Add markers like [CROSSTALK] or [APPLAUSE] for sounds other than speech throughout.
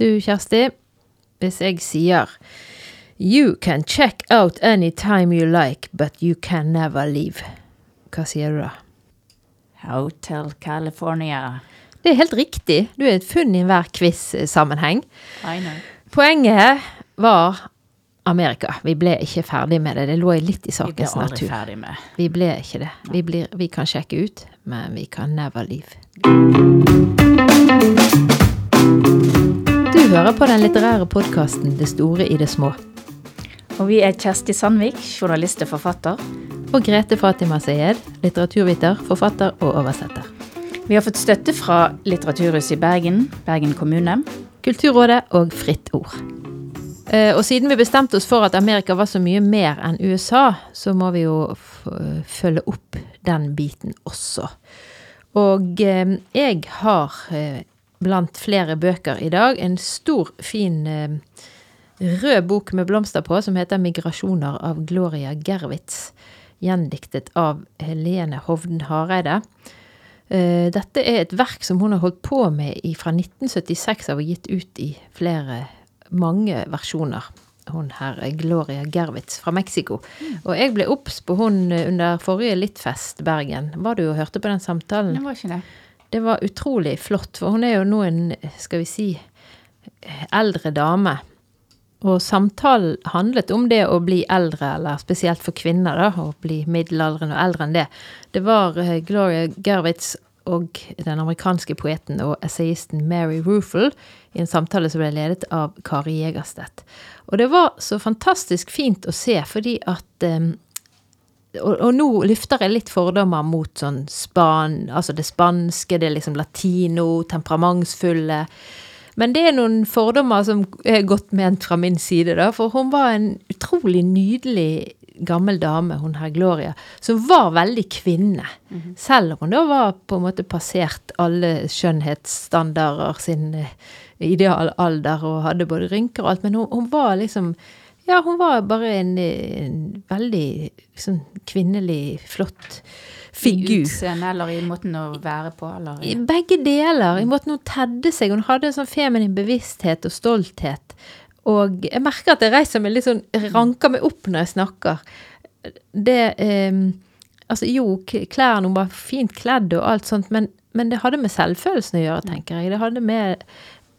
Du, Kjersti, hvis jeg sier You can check out any time you like, but you can never leave. Hva sier du da? Hotel California. Det er helt riktig. Du er et funn i enhver quiz-sammenheng. Poenget var Amerika. Vi ble ikke ferdig med det. Det lå litt i Vi ble aldri natur. ferdig med. Vi ble ikke det. Vi, blir, vi kan sjekke ut, men vi kan never leave. Hører på den litterære podkasten Det store i det små. Og vi er Kjersti Sandvik, journalist og forfatter. Og Grete Fatima Sayed, litteraturviter, forfatter og oversetter. Vi har fått støtte fra Litteraturhuset i Bergen, Bergen kommune. Kulturrådet og Fritt Ord. Eh, Og siden vi bestemte oss for at Amerika var så mye mer enn USA, så må vi jo følge opp den biten også. Og eh, jeg har eh, blant flere bøker i dag en stor, fin eh, rød bok med blomster på som heter 'Migrasjoner' av Gloria Gerwitz. Gjendiktet av Helene Hovden Hareide. Eh, Dette er et verk som hun har holdt på med fra 1976 av og gitt ut i flere, mange versjoner. Hun her er Gloria Gerwitz fra Mexico. Og jeg ble obs på hun eh, under forrige Littfest Bergen. Var du og hørte på den samtalen? Det var ikke det. Det var utrolig flott, for hun er jo nå en, skal vi si, eldre dame. Og samtalen handlet om det å bli eldre, eller spesielt for kvinner, da, å bli middelaldrende og eldre enn det. Det var eh, Gloria Gervitz og den amerikanske poeten og essayisten Mary Ruffle i en samtale som ble ledet av Kari Jegerstedt. Og det var så fantastisk fint å se, fordi at eh, og, og nå lufter jeg litt fordommer mot sånn span, altså det spanske, det er liksom latino, temperamentsfulle. Men det er noen fordommer som er godt ment fra min side, da. For hun var en utrolig nydelig gammel dame, hun her Gloria, som var veldig kvinne. Selv om hun da var på en måte passert alle skjønnhetsstandarder sin eh, idealalder og hadde både rynker og alt. Men hun, hun var liksom Ja, hun var bare en, en veldig sånn kvinnelig, flott figur. I utseende eller i måten å være på, eller I Begge deler. I måten hun tedde seg. Hun hadde en sånn feminin bevissthet og stolthet. Og jeg merker at jeg reiser meg litt sånn Ranker meg opp når jeg snakker. Det eh, Altså, jo, klærne Hun var fint kledd og alt sånt, men, men det hadde med selvfølelsen å gjøre, tenker jeg. Det hadde med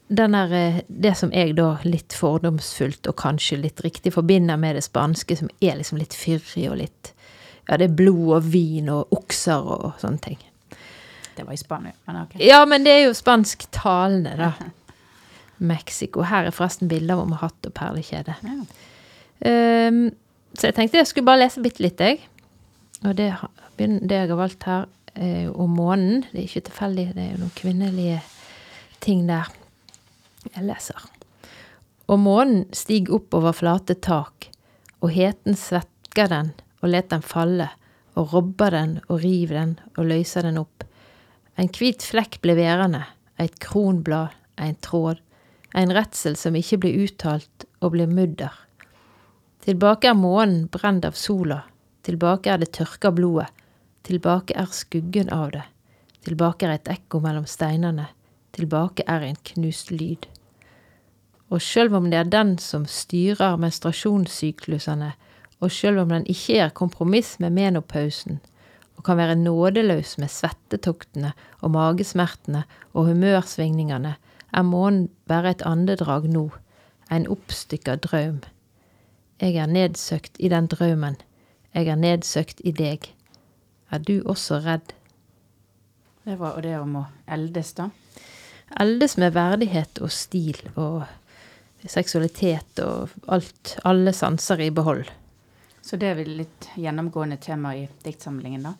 der, eh, det som jeg da litt fordomsfullt og kanskje litt riktig forbinder med det spanske, som er liksom litt fyrig og litt Ja, det er blod og vin og okser og sånne ting. Det var i Spania, men ok. Ja, men det er jo spansktalende, da. [LAUGHS] Mexico. Her er forresten bilder om hatt og perlekjede. Ja. Um, så jeg tenkte jeg skulle bare lese bitte litt, jeg. Og det, det jeg har valgt her, er jo om månen. Det er ikke tilfeldig, det er jo noen kvinnelige ting der. Jeg leser. Og månen stiger opp over flate tak, og heten svekker den og let den falle, og robber den og river den og løser den opp. En hvit flekk ble værende, et kronblad, en tråd, en redsel som ikke blir uttalt og blir mudder. Tilbake er månen brent av sola, tilbake er det tørka blodet, tilbake er skuggen av det, tilbake er et ekko mellom steinene, tilbake er en knust lyd. Og sjøl om det er den som styrer menstruasjonssyklusene, og sjøl om den ikke er kompromiss med menopausen, og kan være nådeløs med svettetoktene og magesmertene og humørsvingningene, er månen bare et andedrag nå, en oppstykka drøm. Jeg er nedsøkt i den drømmen, jeg er nedsøkt i deg. Er du også redd? Det var det om å eldes, da. Eldes med verdighet og stil og seksualitet og alt, alle sanser i behold. Så det er vel litt gjennomgående tema i diktsamlingen, da.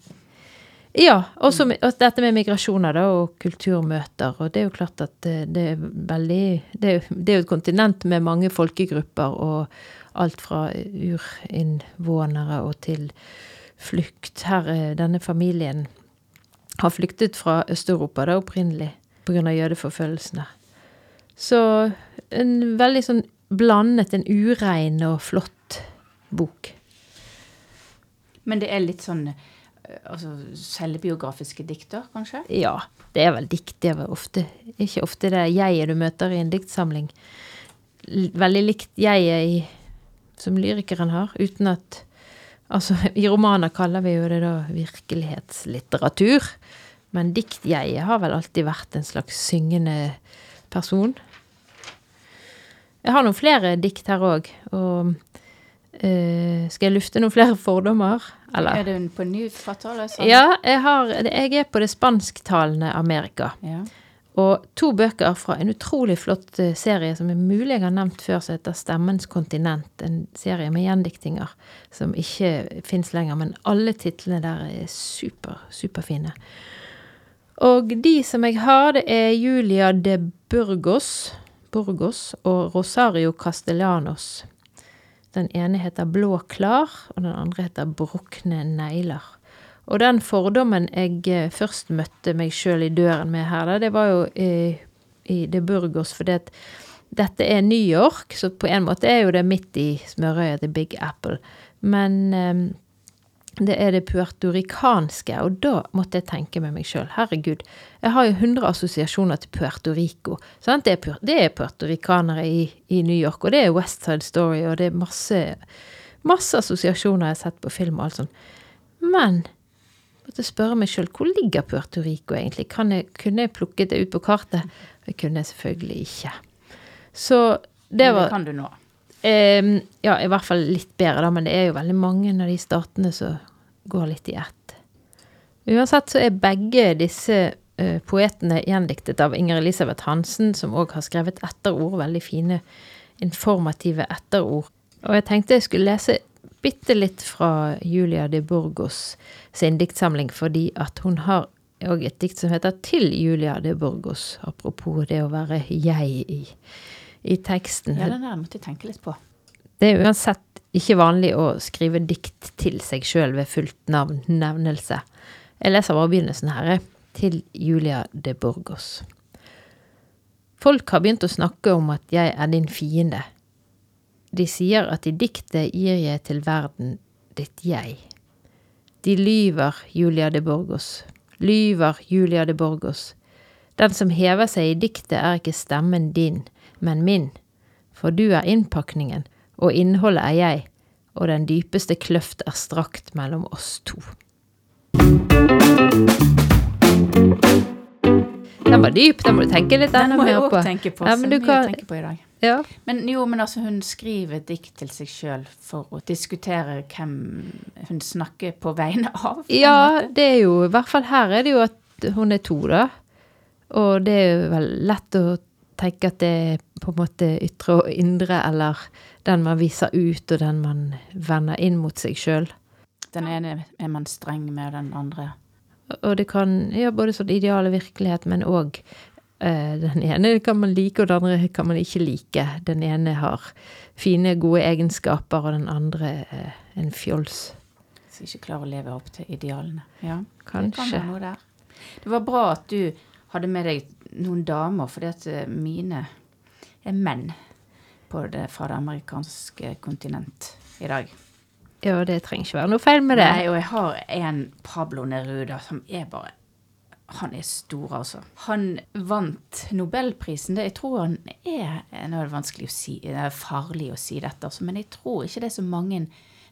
Ja, også og dette med migrasjoner da, og kulturmøter. Og det er jo klart at det, det er veldig det det er jo et kontinent med mange folkegrupper, og alt fra urinnvånere og til flukt. Her er denne familien har flyktet fra Øst-Europa da opprinnelig pga. jødeforfølgelsene. Så en veldig sånn blandet, en urein og flott bok. Men det er litt sånn altså, selvbiografiske dikter, kanskje? Ja, det er vel dikt. Det er vel ofte ikke ofte det jeget du møter i en diktsamling. Veldig likt jeget som lyrikeren har, uten at Altså, i romaner kaller vi jo det da virkelighetslitteratur. Men diktjeget har vel alltid vært en slags syngende person. Jeg har noen flere dikt her òg, og eh, skal jeg lufte noen flere fordommer? Eller? Er du en på ny forfatter? eller sånn? Ja, jeg, har, jeg er på det spansktalende Amerika. ja. Og to bøker fra en utrolig flott eh, serie som er mulig jeg har nevnt før, som heter Stemmens kontinent. En serie med gjendiktinger som ikke fins lenger, men alle titlene der er super, superfine. Og de som jeg har, det er Julia de Burgos, Burgos og Rosario Castellanos. Den ene heter Blå klar, og den andre heter Brukne negler. Og den fordommen jeg eh, først møtte meg sjøl i døren med her, det var jo i, i De Burgos, at dette er New York, så på en måte er jo det midt i smørøyet til Big Apple. Men eh, det er det puertorikanske. og da måtte jeg tenke med meg sjøl, herregud, jeg har jo 100 assosiasjoner til Puerto Rico. Sant? Det er, puertorikanere det er i, i New York, og det er West Side Story, og det er masse, masse assosiasjoner jeg har sett på film og alt sånt. Men jeg måtte spørre meg sjøl, hvor ligger Puerto Rico egentlig? Kan jeg, kunne jeg plukket det ut på kartet? Det kunne jeg selvfølgelig ikke. Så det var det kan du nå. Ehm, ja, i hvert fall litt bedre, da, men det er jo veldig mange av de statene som går litt i ett. Uansett så er begge disse uh, poetene gjendiktet av Inger Elisabeth Hansen, som òg har skrevet etterord, veldig fine, informative etterord. Og jeg tenkte jeg skulle lese bitte litt fra Julia de Burgos sin diktsamling, fordi at hun har òg et dikt som heter Til Julia de Burgos, apropos det å være jeg i, i teksten. Ja, den der måtte jeg tenke litt på. Det er uansett ikke vanlig å skrive dikt til seg sjøl ved fullt navn, nevnelse. Jeg leser bare begynnelsen her. Til Julia de Burgos. Folk har begynt å snakke om at jeg er din fiende. De sier at i diktet gir jeg til verden ditt jeg. De lyver, Julia de Borgos. Lyver, Julia de Burgos. Den som hever seg i diktet er ikke stemmen din, men min. For du er innpakningen, og innholdet er jeg, og den dypeste kløft er strakt mellom oss to. Den var dyp, den må du tenke litt Den enda må jeg også òg tenke på. Ja, men kan, tenke på i dag. ja. Men jo, men altså, hun skriver dikt til seg sjøl for å diskutere hvem hun snakker på vegne av. ja, det er jo I hvert fall her er det jo at hun er to, da. Og det er vel lett å tenke at det er på en måte ytre og indre, eller den man viser ut, og den man vender inn mot seg sjøl. Den ene er man streng med, den andre Og det kan ja, både sånn ideal og virkelighet, men òg eh, den ene kan man like, og den andre kan man ikke like. Den ene har fine, gode egenskaper, og den andre er en fjols. som ikke klarer å leve opp til idealene. Ja, Det Kanskje. kan være noe der. Det var bra at du hadde med deg noen damer, fordi at eh, mine er menn på det, fra det amerikanske kontinent i dag. Ja, det trenger ikke være noe feil med det. Nei, og jeg har en Pablo Neruda som er bare Han er stor, altså. Han vant nobelprisen. Det, jeg tror han er Nå er det vanskelig å si, det er farlig å si dette, altså, men jeg tror ikke det er så mange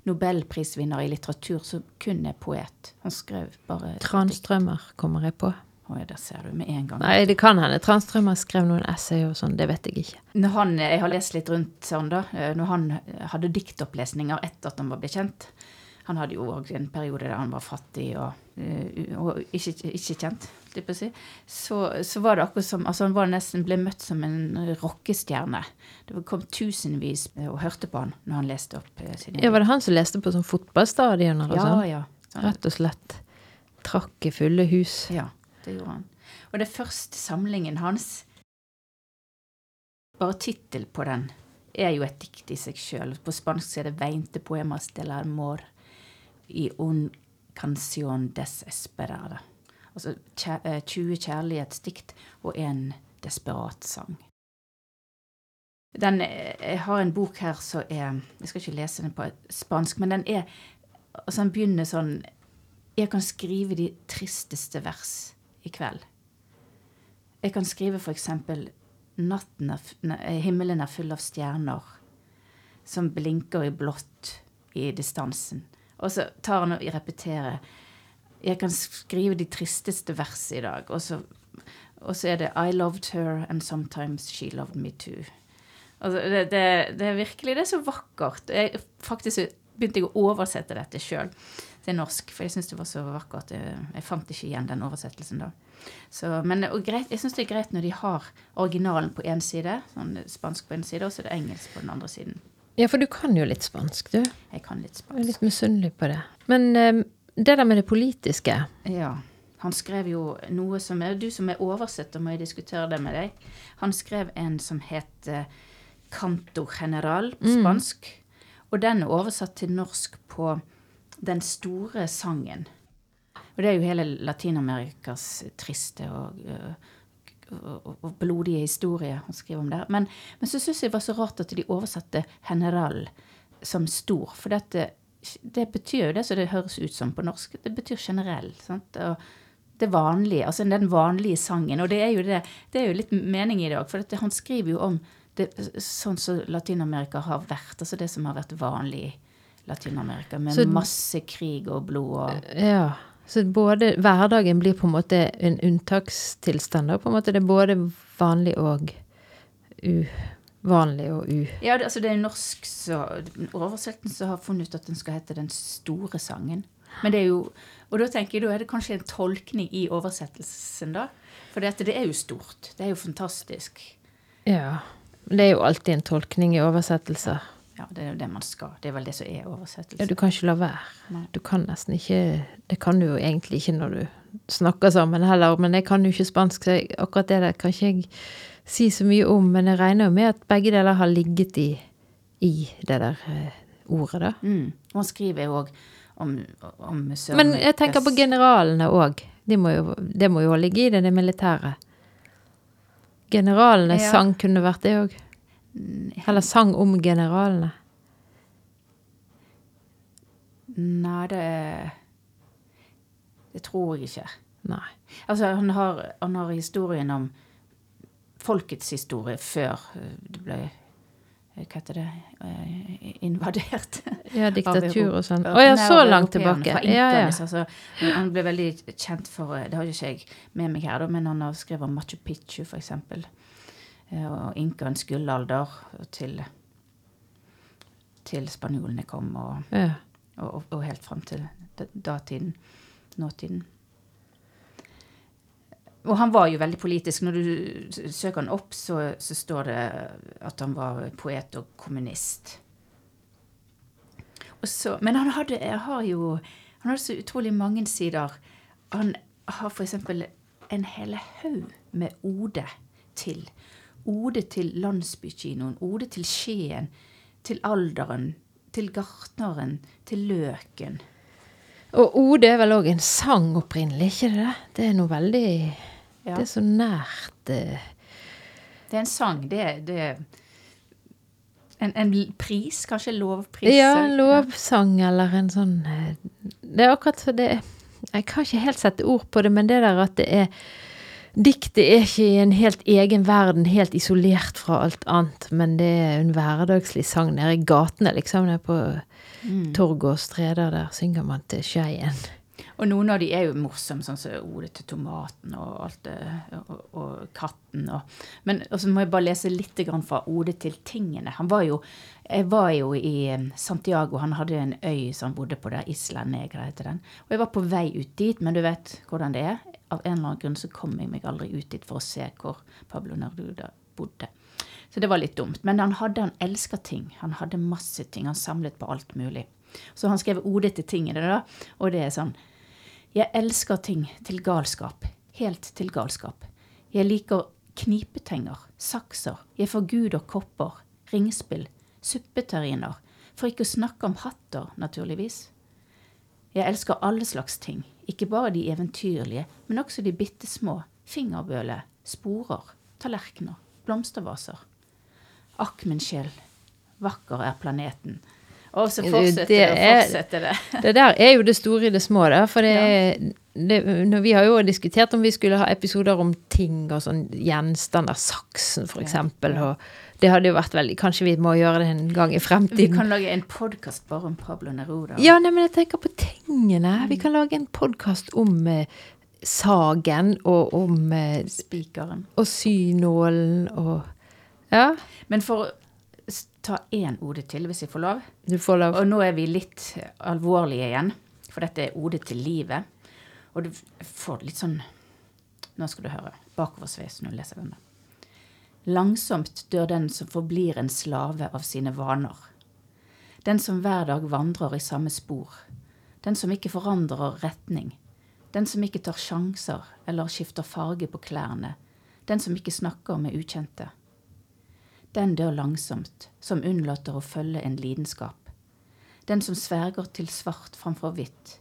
nobelprisvinnere i litteratur som kun er poet. Han skrev bare Transtrømmer kommer jeg på. Oi, der ser du med en gang. Nei, det kan hende Transtrømmer skrev noen essay og sånn, det vet jeg ikke. Når han, jeg har lest litt rundt sånn da, eh, når han hadde diktopplesninger etter at han var blitt kjent. Han hadde jo òg en periode der han var fattig og, eh, og ikke, ikke kjent, si. Så, så var det akkurat som altså Han var nesten ble møtt som en rockestjerne. Det kom tusenvis og hørte på han når han leste opp eh, sine Ja, Var det han som leste på sånn fotballstadioner og ja, sånn? ja. ja. Rett og slett. Trakk i fulle hus. Ja, det gjorde han. Og det første samlingen hans Bare tittel på den er jo et dikt i seg sjøl. På spansk er det 'Veinte poemas del amor i un canción desesperada'. Altså eh, 20 kjærlighetsdikt og en desperat sang. Den, eh, jeg har en bok her som er Jeg skal ikke lese den på spansk, men den er altså Den begynner sånn Jeg kan skrive de tristeste vers i kveld. Jeg kan skrive for eksempel Natten f- nei, himmelen er full av stjerner som blinker i blått i distansen. Og så tar han og repeterer. Jeg kan skrive de tristeste versene i dag. Og så, og så er det I loved her, and sometimes she loved me too. Altså, det, det, det er virkelig det er så vakkert. Jeg, faktisk begynte jeg å oversette dette sjøl til norsk, for jeg syns det var så vakkert. Jeg, jeg fant ikke igjen den oversettelsen da. Så, men greit, jeg syns det er greit når de har originalen på én side, sånn spansk på en side, og så er det engelsk på den andre siden. Ja, for du kan jo litt spansk, du. Jeg kan litt spansk. Jeg er litt misunnelig på det. Men um, det der med det politiske Ja. Han skrev jo noe som er Du som er oversetter, må jeg diskutere det med deg. Han skrev en som het eh, Canto General spansk. spansk. Og den er oversatt til norsk på Den store sangen. Og det er jo hele Latin-Amerikas triste og, øh, og, og blodige historie han skriver om der. Men, men så syns jeg det var så rart at de oversatte general som stor. For dette, det betyr jo det som det høres ut som på norsk. Det betyr generell. sant? Og det vanlige, altså den vanlige sangen. Og det er jo, det, det er jo litt mening i det òg, for dette, han skriver jo om det, sånn som Latin-Amerika har vært. Altså det som har vært vanlig Latin-Amerika, med Så- masse krig og blod og Ja. Så både hverdagen blir på en måte en unntakstilstand. da, på en måte Det er både vanlig og uvanlig og u... Ja, det, altså det er norsk så, oversettelsen som har funnet ut at den skal hete Den store sangen. Men det er jo, Og da tenker jeg, da er det kanskje en tolkning i oversettelsen, da. For dette, det er jo stort. Det er jo fantastisk. Ja. Men Det er jo alltid en tolkning i oversettelser. Ja, det er jo det man skal. Det er vel det som er Ja, du kan ikke la være. Nei. Du kan nesten ikke Det kan du jo egentlig ikke når du snakker sammen heller, men jeg kan jo ikke spansk, så akkurat det der kan ikke jeg si så mye om. Men jeg regner jo med at begge deler har ligget i, i det der eh, ordet, da. Mm. Og han skriver jo òg om, om Søren Men jeg tenker på generalene òg. De må jo, det må jo ligge i det, det militære. Generalene Ja. sang kunne vært det òg. Eller sang om generalene. Nei, det Det tror jeg ikke. Nei. Altså, han har, han har historien om folkets historie før eh, det ble eh, Hva heter det eh, Invadert. [LAUGHS] Ja, diktatur og sånn. Å ja, så langt tilbake. Ja, ja. altså, han ble veldig kjent for Det har ikke jeg med meg her, men han har skrevet om Machu Picchu, for eksempel. Eh, Og inkaens gullalder til, til spanjolene kom, og, ja. og, og helt fram til datiden. Nåtiden. Og han var jo veldig politisk. Når du søker han opp, så, så står det at han var poet og kommunist. Og så, men han hadde, har jo han hadde så utrolig mange sider. Han har f.eks. en hel haug med ode til. Ode til landsbykinoen, ode til Skien, til Alderen, til Gartneren, til Løken. Og Ode er vel òg en sang opprinnelig, ikke det? Det er noe veldig Ja. Det er så nært eh, Det er en sang. Det er, det er en, en pris, kanskje lovpris. Ja, en lovsang eller en sånn eh, Det er akkurat så det Jeg kan ikke helt sette ord på det, men det der at det er Diktet er ikke i en helt egen verden, helt isolert fra alt annet, men det er en hverdagslig sang nede i gatene, liksom. Nede på torg og streder, der synger man til skeien. Og noen av de er jo morsomme, sånn som Ode til tomaten og alt det, og, og katten og Men så må jeg bare lese litt grann fra Ode til tingene. Han var jo Jeg var jo i eh, Santiago, han hadde en øy som han bodde på der, Isla Negra heter den. Og jeg var på vei ut dit, men du vet hvordan det er. Av en eller annen grunn så kom jeg meg aldri ut dit for å se hvor Pablo Neruda bodde. Så det var litt dumt. Men han hadde, han elska ting. Han hadde masse ting. Han samlet på alt mulig. Så han skrev ode til tingene, da. Og det er sånn Jeg elsker ting til galskap. Helt til galskap. Jeg liker knipetenger, sakser, jeg får gud og kopper, ringspill, suppeterriner. For ikke å snakke om hatter, naturligvis. Jeg elsker alle slags ting, ikke bare de eventyrlige, men også de bitte små. Fingerbøle, sporer, tallerkener, blomstervaser. Akk, min sjel, vakker er planeten. Og så fortsetter Det er, og er- fortsetter det. [LAUGHS] Det der er jo det store i det små, da. For det, det, når vi har jo diskutert om vi skulle ha episoder om ting og sånn gjenstander. Saksen, for Ja, det hadde jo vært veldig Kanskje vi må gjøre det en gang i fremtiden. Vi kan lage en podkast bare om Pablo Neruda. Ja, nei, men jeg tenker på tingene. Vi kan lage en podkast om eh, sagen og om eh, Spikeren. Og synålen og Ja, Men for å ta én ode til, hvis jeg får lov. du får lov. Og nå er vi litt alvorlige igjen, for dette er ode til livet. Og du får litt sånn Nå skal du høre. Bakoversveis når du leser denne. Langsomt dør den som forblir en slave av sine vaner. Den som hver dag vandrer i samme spor. Den som ikke forandrer retning. Den som ikke tar sjanser eller skifter farge på klærne. Den som ikke snakker med ukjente. Den dør langsomt, som unnlater å følge en lidenskap. Den som sverger til svart framfor hvitt,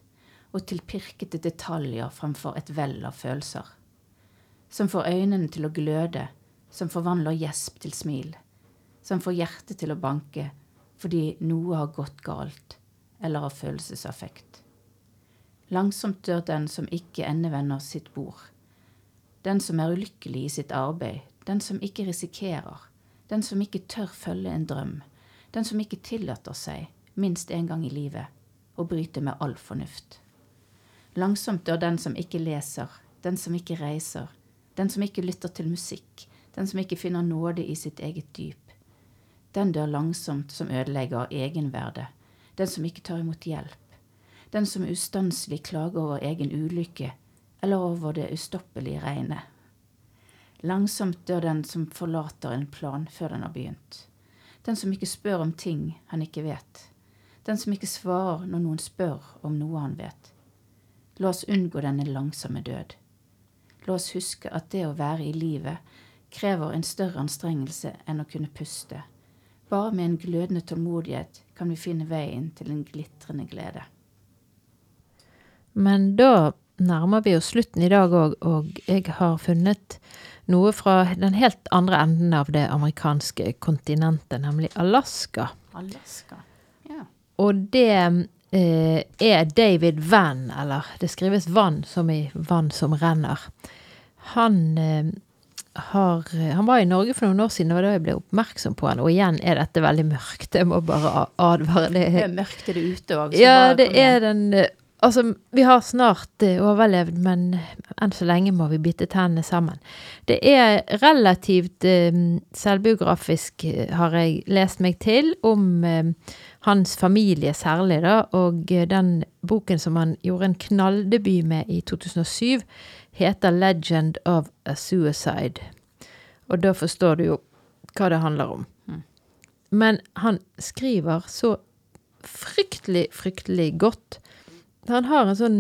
og til pirkete detaljer framfor et vell av følelser. Som får øynene til å gløde, som forvandler gjesp til smil. Som får hjertet til å banke fordi noe har gått galt, eller av følelsesaffekt. Langsomt dør den som ikke endevender sitt bord. Den som er ulykkelig i sitt arbeid, den som ikke risikerer, den som ikke tør følge en drøm, den som ikke tillater seg, minst en gang i livet, å bryte med all fornuft. Langsomt dør den som ikke leser, den som ikke reiser, den som ikke lytter til musikk, den som ikke finner nåde i sitt eget dyp. Den dør langsomt som ødelegger egenverdet, den som ikke tar imot hjelp, den som ustanselig klager over egen ulykke eller over det ustoppelige regnet. Langsomt dør den som forlater en plan før den har begynt. Den som ikke spør om ting han ikke vet. Den som ikke svarer når noen spør om noe han vet. La oss unngå denne langsomme død. La oss huske at det å være i livet krever en større anstrengelse enn å kunne puste. Bare med en glødende tålmodighet kan vi finne veien til en glitrende glede. Men da nærmer vi oss slutten i dag òg, og jeg har funnet noe fra den helt andre enden av det amerikanske kontinentet, nemlig Alaska. Alaska. Ja. Og det eh, er David Vann, eller det skrives vann som i vann som renner. Han eh, har Han var i Norge for noen år siden, det var da jeg ble oppmerksom på han. Og igjen er dette veldig mørkt, jeg må bare advare. Det Det er er mørkt er det ute òg. ja, det er den eh, Altså, vi har snart eh, overlevd, men enn så lenge må vi bite tennene sammen. Det er relativt eh, selvbiografisk, eh, har jeg lest meg til, om eh, hans familie særlig, da. Og den boken som han gjorde en knalldebut med i 2007, heter 'Legend of a Suicide'. Og da forstår du jo hva det handler om. Men han skriver så fryktelig, fryktelig godt. Han har en sånn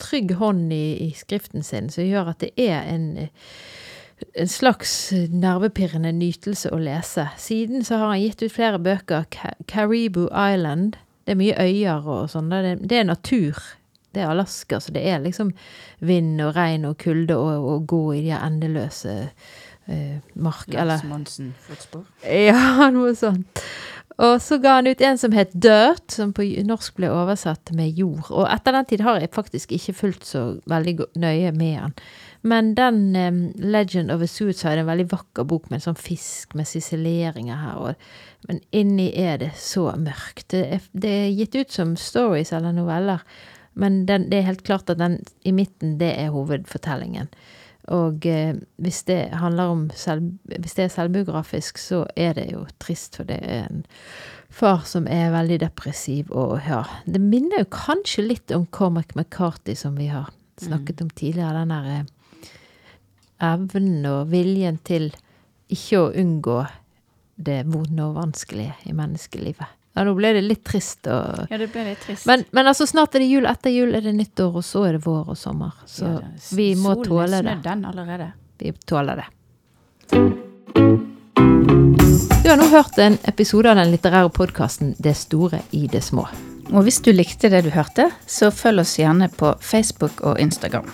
trygg hånd i, i skriften sin som gjør at det er en, en slags nervepirrende nytelse å lese. Siden så har han gitt ut flere bøker. Caribou Island. Det er mye øyer og sånn. Det, det er natur. Det er Alaska, så det er liksom vind og regn og kulde og, og gå i de endeløse eh, mark... Lars Monsen-fotspor. ja, [LAUGHS] noe sånt. Og så ga han ut en som het Dirt, som på norsk ble oversatt med jord. Og etter den tid har jeg faktisk ikke fulgt så veldig nøye med han. Men den um, Legend of a Suicide er en veldig vakker bok med en sånn fisk med siseleringer her. Og, men inni er det så mørkt. Det er, det er gitt ut som stories eller noveller, men den, det er helt klart at den i midten, det er hovedfortellingen. Og eh, hvis det handler om selv, Hvis det er selvbiografisk, så er det jo trist, for det er en far som er veldig depressiv, og ja Det minner jo kanskje litt om Cormac McCarthy, som vi har snakket om tidligere. Den derre eh, evnen og viljen til ikke å unngå det vonde og vanskelige i menneskelivet. Ja, nå ble det litt trist og Ja, det ble litt trist. men, men altså, snart er det jul, etter jul er det nyttår, og så er det vår og sommer. Så Ja, vi må solen er tåle det. Solen snudd den allerede. Vi tåler det. Du har nå hørt en episode av den litterære podkasten Det store i det små. Og hvis du likte det du hørte, så følg oss gjerne på Facebook og Instagram.